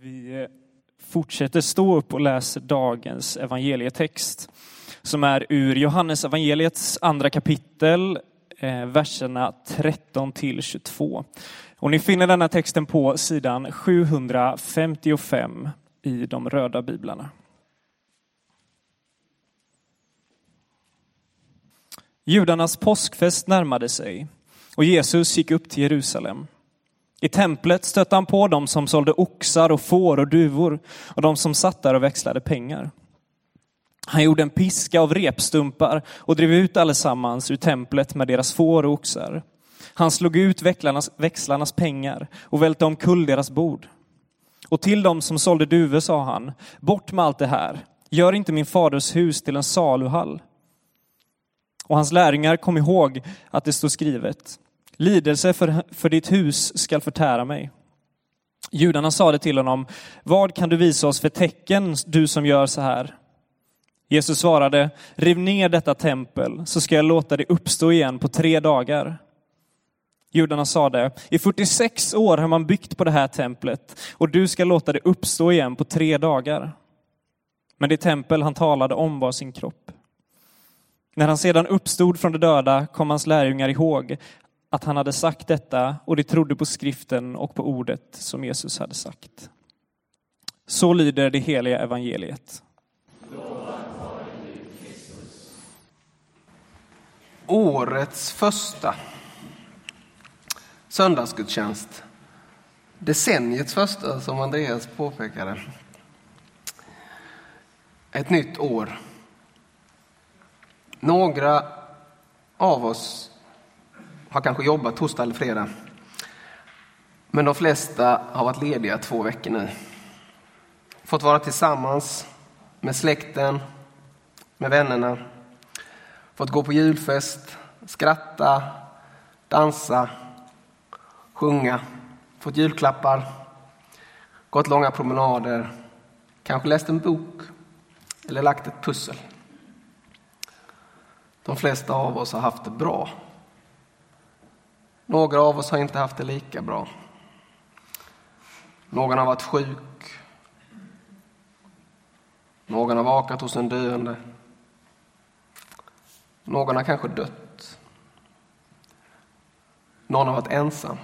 Vi eh, fortsätter stå upp och läser dagens evangelietext som är ur Johannes evangeliets andra kapitel, eh, verserna 13 till 22. Och ni finner denna texten på sidan 755 i de röda biblarna. Judarnas påskfest närmade sig och Jesus gick upp till Jerusalem. I templet stötte han på dem som sålde oxar och får och duvor och de som satt där och växlade pengar. Han gjorde en piska av repstumpar och drev ut allesammans ur templet med deras får och oxar. Han slog ut växlarnas, växlarnas pengar och välte omkull deras bord. Och till dem som sålde duvor sa han, bort med allt det här, gör inte min faders hus till en saluhall. Och hans lärjungar kom ihåg att det stod skrivet, Lidelse för, för ditt hus skall förtära mig. Judarna sade till honom, vad kan du visa oss för tecken, du som gör så här? Jesus svarade, riv ner detta tempel så ska jag låta det uppstå igen på tre dagar. Judarna sade, i 46 år har man byggt på det här templet och du ska låta det uppstå igen på tre dagar. Men det tempel han talade om var sin kropp. När han sedan uppstod från de döda kom hans lärjungar ihåg att han hade sagt detta och de trodde på skriften och på ordet som Jesus hade sagt. Så lyder det heliga evangeliet. Årets första söndagsgudstjänst. Decenniets första, som Andreas påpekade. Ett nytt år. Några av oss har kanske jobbat torsdag eller fredag. Men de flesta har varit lediga två veckor nu. Fått vara tillsammans med släkten, med vännerna. Fått gå på julfest, skratta, dansa, sjunga. Fått julklappar, gått långa promenader, kanske läst en bok eller lagt ett pussel. De flesta av oss har haft det bra några av oss har inte haft det lika bra. Någon har varit sjuk. Någon har vakat hos en döende. Någon har kanske dött. Någon har varit ensam.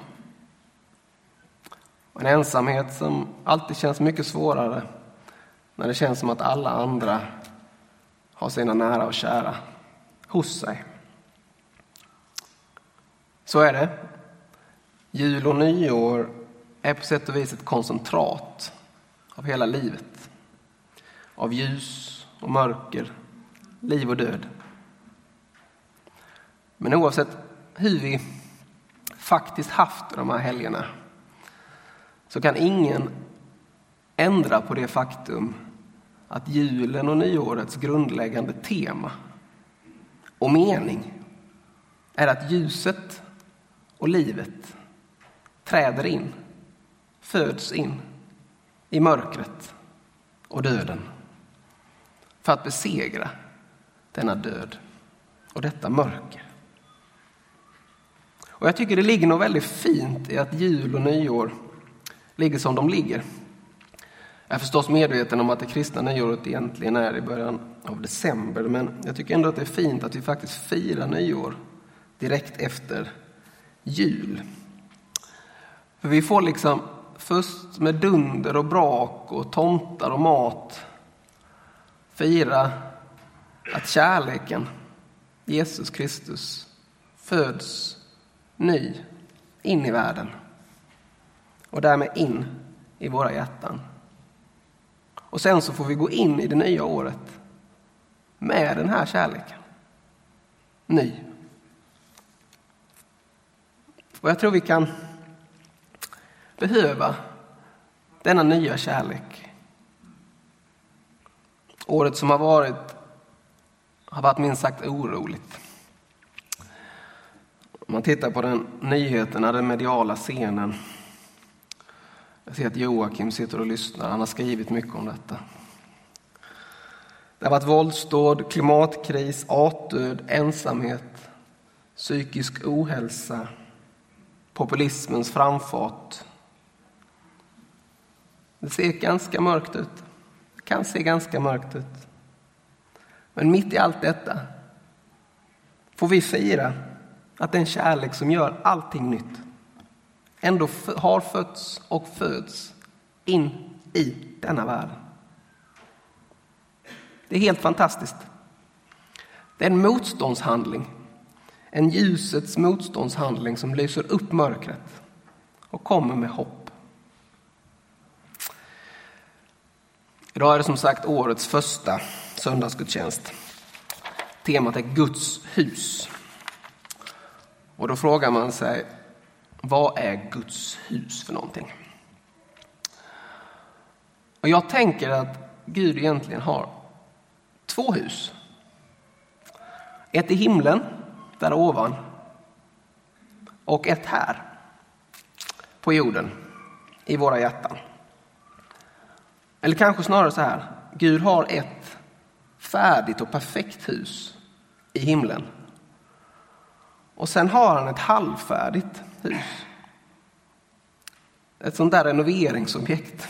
En ensamhet som alltid känns mycket svårare när det känns som att alla andra har sina nära och kära hos sig. Så är det. Jul och nyår är på sätt och vis ett koncentrat av hela livet. Av ljus och mörker, liv och död. Men oavsett hur vi faktiskt haft de här helgerna så kan ingen ändra på det faktum att julen och nyårets grundläggande tema och mening är att ljuset och livet träder in, föds in i mörkret och döden för att besegra denna död och detta mörker. Och Jag tycker det ligger något väldigt fint i att jul och nyår ligger som de ligger. Jag är förstås medveten om att det kristna nyåret egentligen är i början av december men jag tycker ändå att det är fint att vi faktiskt firar nyår direkt efter jul. För vi får liksom först med dunder och brak och tomtar och mat fira att kärleken, Jesus Kristus, föds ny in i världen och därmed in i våra hjärtan. Och sen så får vi gå in i det nya året med den här kärleken. Ny. Och jag tror vi kan behöva denna nya kärlek. Året som har varit har varit minst sagt oroligt. Om man tittar på den nyheterna, den mediala scenen. Jag ser att Joakim sitter och lyssnar. Han har skrivit mycket om detta. Det har varit våldsdåd, klimatkris, artdöd, ensamhet, psykisk ohälsa, populismens framfart, Det ser ganska mörkt ut. Det kan se ganska mörkt ut. Men mitt i allt detta får vi fira att den kärlek som gör allting nytt ändå har fötts och föds in i denna värld. Det är helt fantastiskt. Det är en motståndshandling, en ljusets motståndshandling som lyser upp mörkret och kommer med hopp. Idag är det som sagt årets första söndagsgudstjänst. Temat är Guds hus. Och då frågar man sig, vad är Guds hus för någonting? Och jag tänker att Gud egentligen har två hus. Ett i himlen, där ovan, och ett här, på jorden, i våra hjärtan. Eller kanske snarare så här, Gud har ett färdigt och perfekt hus i himlen. Och sen har han ett halvfärdigt hus. Ett sånt där renoveringsobjekt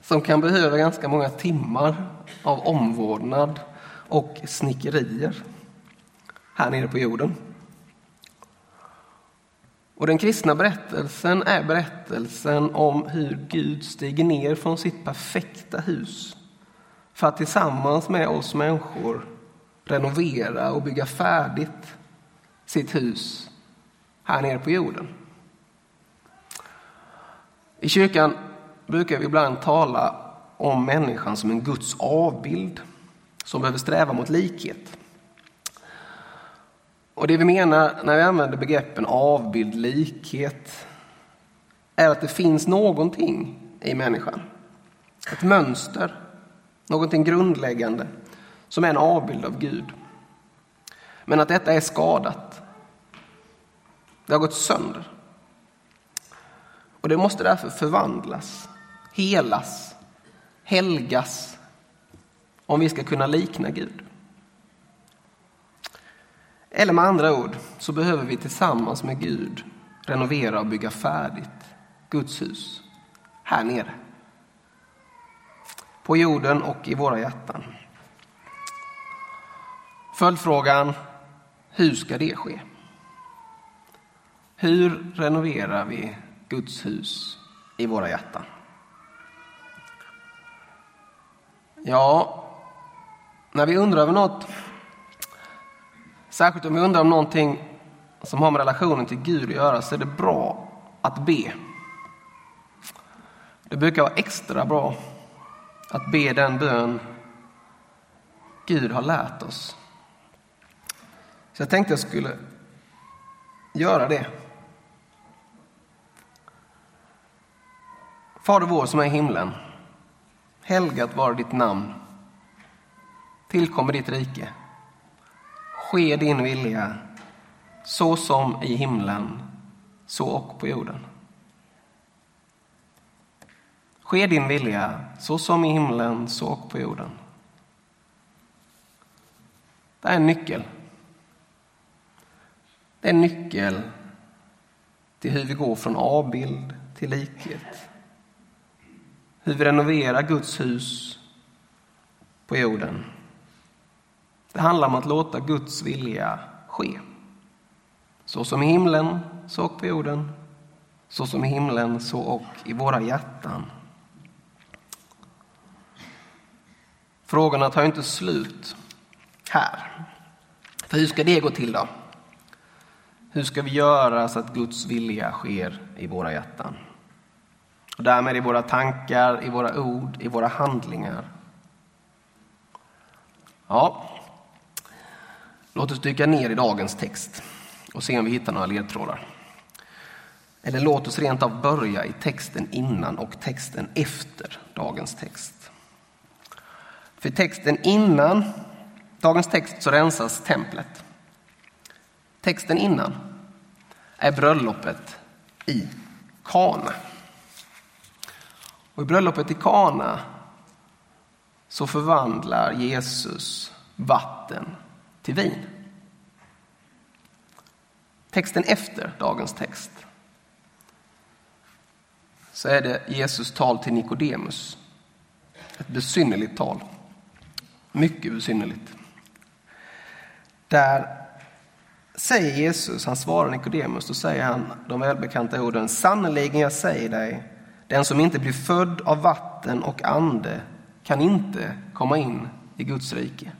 som kan behöva ganska många timmar av omvårdnad och snickerier här nere på jorden. Och den kristna berättelsen är berättelsen om hur Gud stiger ner från sitt perfekta hus för att tillsammans med oss människor renovera och bygga färdigt sitt hus här nere på jorden. I kyrkan brukar vi ibland tala om människan som en Guds avbild som behöver sträva mot likhet. Och det vi menar när vi använder begreppen avbild, likhet, är att det finns någonting i människan. Ett mönster, någonting grundläggande som är en avbild av Gud. Men att detta är skadat. Det har gått sönder. Och det måste därför förvandlas, helas, helgas om vi ska kunna likna Gud. Eller med andra ord så behöver vi tillsammans med Gud renovera och bygga färdigt Guds hus här nere. På jorden och i våra hjärtan. Följdfrågan, hur ska det ske? Hur renoverar vi Guds hus i våra hjärtan? Ja, när vi undrar över något Särskilt om vi undrar om någonting som har med relationen till Gud att göra så är det bra att be. Det brukar vara extra bra att be den bön Gud har lärt oss. Så jag tänkte jag skulle göra det. Fader vår som är i himlen. Helgat var ditt namn. Tillkommer ditt rike. Ske din vilja, så som i himlen, så och på jorden. Ske din vilja, så som i himlen, så och på jorden. Det är en nyckel. Det är en nyckel till hur vi går från avbild till likhet. Hur vi renoverar Guds hus på jorden. Det handlar om att låta Guds vilja ske. Så som i himlen, så och på jorden. Så som i himlen, så och i våra hjärtan. Frågorna tar inte slut här. För hur ska det gå till då? Hur ska vi göra så att Guds vilja sker i våra hjärtan? Och därmed i våra tankar, i våra ord, i våra handlingar. Ja, Låt oss dyka ner i dagens text och se om vi hittar några ledtrådar. Eller låt oss rent av börja i texten innan och texten efter dagens text. För i texten innan dagens text så rensas templet. Texten innan är bröllopet i Kana. Och I bröllopet i Kana så förvandlar Jesus vatten till vin. Texten efter dagens text så är det Jesus tal till Nikodemus. Ett besynnerligt tal. Mycket besynnerligt. Där säger Jesus, han svarar Nikodemus, då säger han de välbekanta orden Sannerligen jag säger dig, den som inte blir född av vatten och ande kan inte komma in i Guds rike.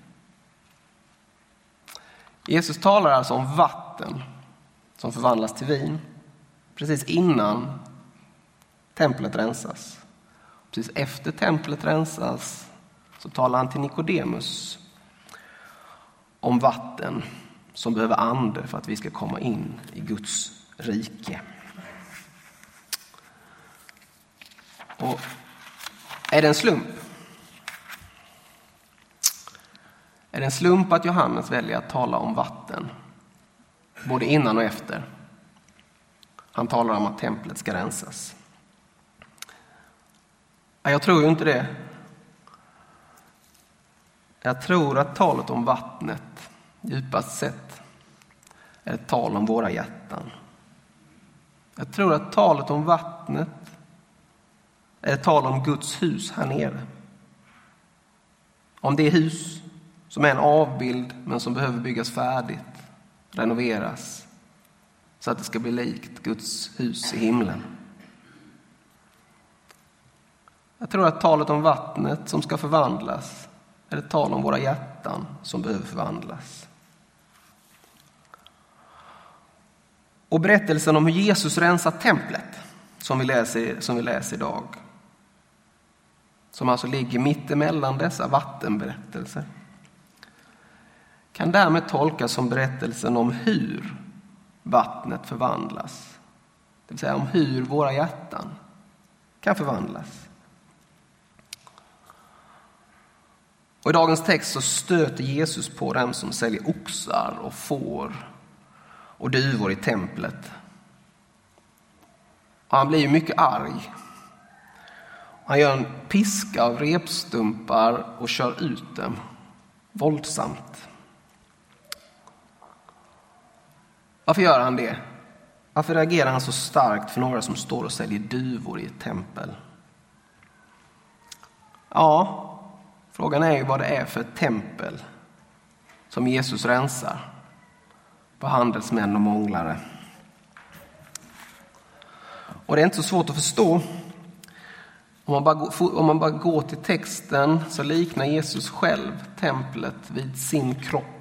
Jesus talar alltså om vatten som förvandlas till vin precis innan templet rensas. Precis efter templet rensas så talar han till Nikodemus om vatten som behöver ande för att vi ska komma in i Guds rike. Och är det en slump? Är det en slump att Johannes väljer att tala om vatten, både innan och efter? Han talar om att templet ska rensas. Jag tror ju inte det. Jag tror att talet om vattnet, djupast sett, är ett tal om våra hjärtan. Jag tror att talet om vattnet är ett tal om Guds hus här nere. Om det hus som är en avbild men som behöver byggas färdigt, renoveras så att det ska bli likt Guds hus i himlen. Jag tror att talet om vattnet som ska förvandlas är ett tal om våra hjärtan som behöver förvandlas. Och berättelsen om hur Jesus rensar templet som vi läser, som vi läser idag som alltså ligger mitt emellan dessa vattenberättelser kan därmed tolkas som berättelsen om hur vattnet förvandlas. Det vill säga om hur våra hjärtan kan förvandlas. Och I dagens text så stöter Jesus på dem som säljer oxar och får och duvor i templet. Och han blir ju mycket arg. Han gör en piska av repstumpar och kör ut dem våldsamt. Varför gör han det? Varför reagerar han så starkt för några som står och säljer duvor i ett tempel? Ja, frågan är ju vad det är för ett tempel som Jesus rensar på handelsmän och månglare. Och det är inte så svårt att förstå. Om man, bara, om man bara går till texten så liknar Jesus själv templet vid sin kropp.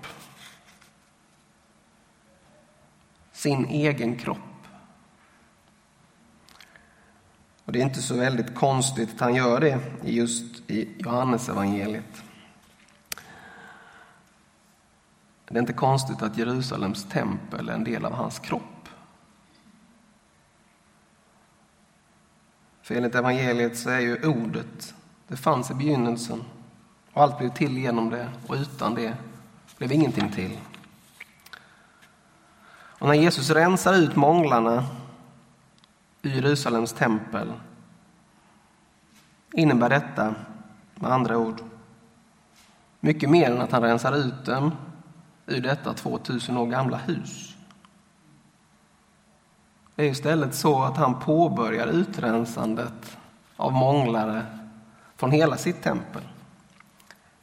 Sin egen kropp. Och Det är inte så väldigt konstigt att han gör det just i Johannes evangeliet. Det är inte konstigt att Jerusalems tempel är en del av hans kropp. För enligt evangeliet så är ju ordet, det fanns i begynnelsen och allt blev till genom det och utan det blev ingenting till. Och när Jesus rensar ut månglarna ur Jerusalems tempel innebär detta, med andra ord, mycket mer än att han rensar ut dem ur detta 2000 år gamla hus. Det är istället så att han påbörjar utrensandet av månglare från hela sitt tempel,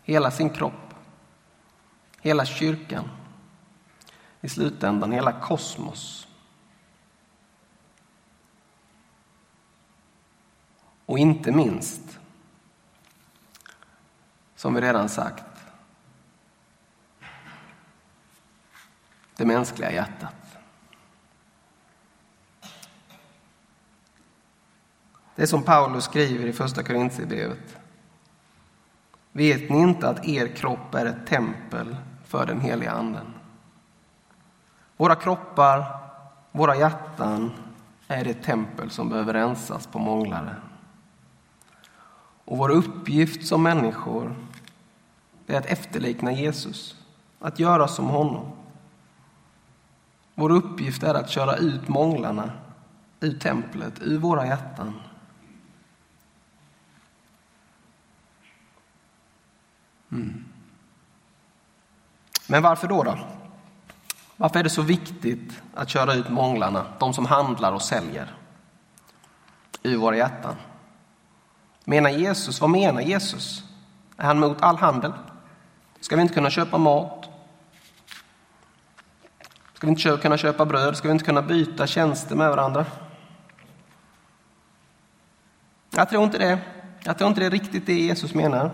hela sin kropp, hela kyrkan i slutändan hela kosmos. Och inte minst, som vi redan sagt, det mänskliga hjärtat. Det är som Paulus skriver i Första Korintierbrevet. Vet ni inte att er kropp är ett tempel för den heliga Anden? Våra kroppar, våra hjärtan är det tempel som behöver rensas på månglare. Och vår uppgift som människor är att efterlikna Jesus, att göra som honom. Vår uppgift är att köra ut månglarna ur templet, ur våra hjärtan. Mm. Men varför då? då? Varför är det så viktigt att köra ut månglarna, de som handlar och säljer? ur våra hjärtan. Menar Jesus, vad menar Jesus? Är han mot all handel? Ska vi inte kunna köpa mat? Ska vi inte kunna köpa bröd? Ska vi inte kunna byta tjänster med varandra? Jag tror inte det. Jag tror inte det är riktigt det Jesus menar.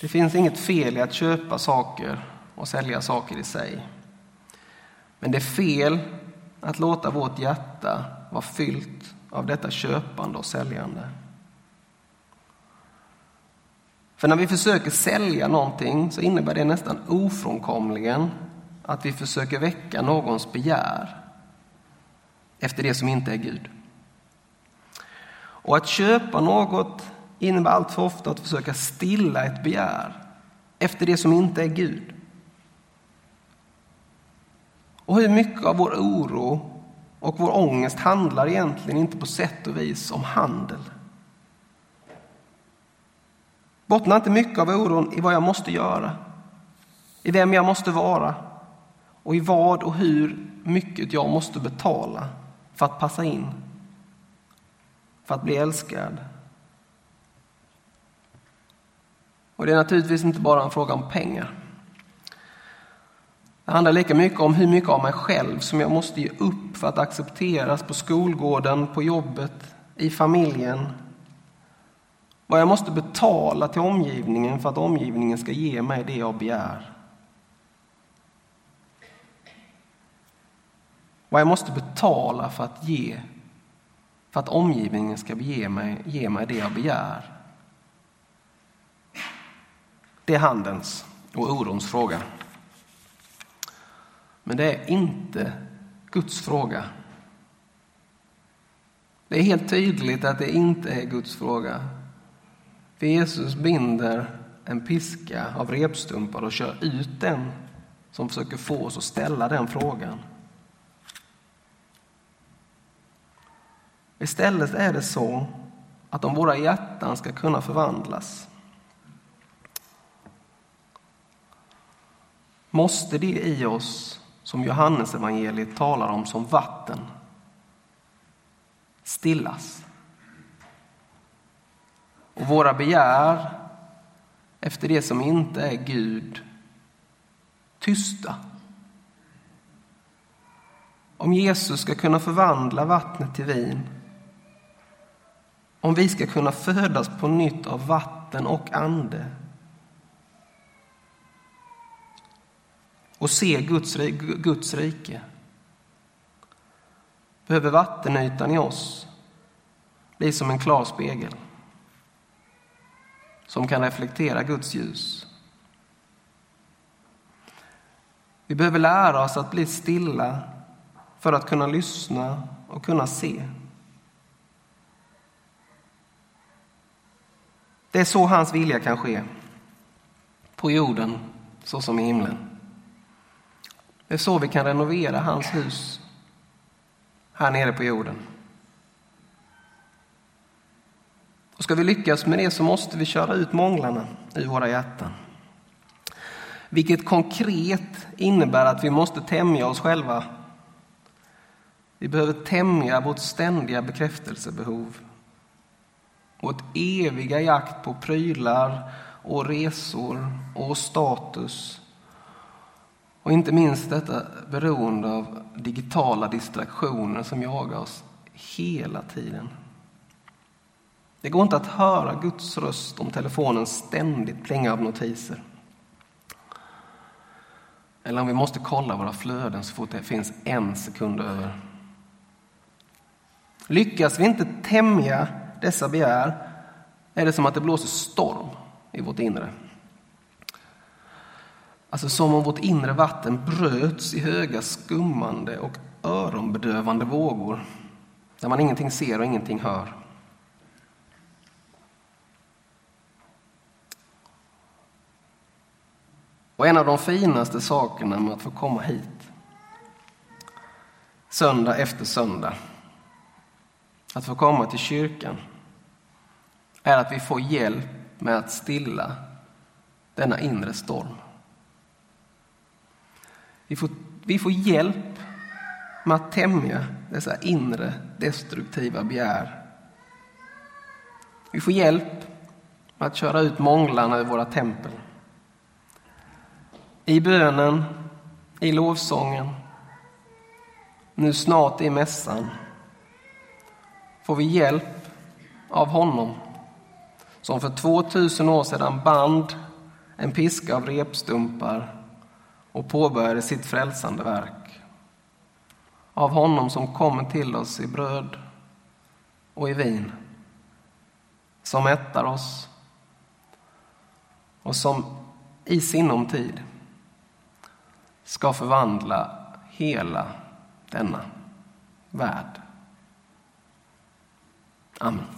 Det finns inget fel i att köpa saker och sälja saker i sig. Men det är fel att låta vårt hjärta vara fyllt av detta köpande och säljande. För när vi försöker sälja någonting så innebär det nästan ofrånkomligen att vi försöker väcka någons begär efter det som inte är Gud. Och att köpa något innebär allt för ofta att försöka stilla ett begär efter det som inte är Gud. Och hur mycket av vår oro och vår ångest handlar egentligen inte på sätt och vis om handel. Bottnar inte mycket av oron i vad jag måste göra, i vem jag måste vara och i vad och hur mycket jag måste betala för att passa in, för att bli älskad. Och det är naturligtvis inte bara en fråga om pengar. Det handlar lika mycket om hur mycket av mig själv som jag måste ge upp för att accepteras på skolgården, på jobbet, i familjen. Vad jag måste betala till omgivningen för att omgivningen ska ge mig det jag begär. Vad jag måste betala för att ge, för att omgivningen ska ge mig, ge mig det jag begär. Det är handens och orons fråga. Men det är inte Guds fråga. Det är helt tydligt att det inte är Guds fråga. För Jesus binder en piska av repstumpar och kör ut den som försöker få oss att ställa den frågan. Istället är det så att om våra hjärtan ska kunna förvandlas måste det i oss som Johannes evangeliet talar om som vatten stillas. Och våra begär efter det som inte är Gud tysta. Om Jesus ska kunna förvandla vattnet till vin om vi ska kunna födas på nytt av vatten och ande och se Guds, Guds rike behöver vattenytan i oss bli som en klar spegel som kan reflektera Guds ljus. Vi behöver lära oss att bli stilla för att kunna lyssna och kunna se. Det är så hans vilja kan ske, på jorden så som i himlen. Det är så vi kan renovera hans hus här nere på jorden. Och ska vi lyckas med det så måste vi köra ut månglarna i våra hjärtan. Vilket konkret innebär att vi måste tämja oss själva. Vi behöver tämja vårt ständiga bekräftelsebehov. Vårt eviga jakt på prylar och resor och status och inte minst detta beroende av digitala distraktioner som jagar oss hela tiden. Det går inte att höra Guds röst om telefonen ständigt plingar av notiser. Eller om vi måste kolla våra flöden så fort det finns en sekund över. Lyckas vi inte tämja dessa begär är det som att det blåser storm i vårt inre. Alltså som om vårt inre vatten bröts i höga skummande och öronbedövande vågor där man ingenting ser och ingenting hör. Och en av de finaste sakerna med att få komma hit söndag efter söndag, att få komma till kyrkan, är att vi får hjälp med att stilla denna inre storm. Vi får, vi får hjälp med att tämja dessa inre destruktiva begär Vi får hjälp med att köra ut månglarna ur våra tempel. I bönen, i lovsången, nu snart i mässan får vi hjälp av honom som för 2000 år sedan band en piska av repstumpar och påbörjade sitt frälsande verk. Av honom som kommer till oss i bröd och i vin, som mättar oss och som i sinom tid ska förvandla hela denna värld. Amen.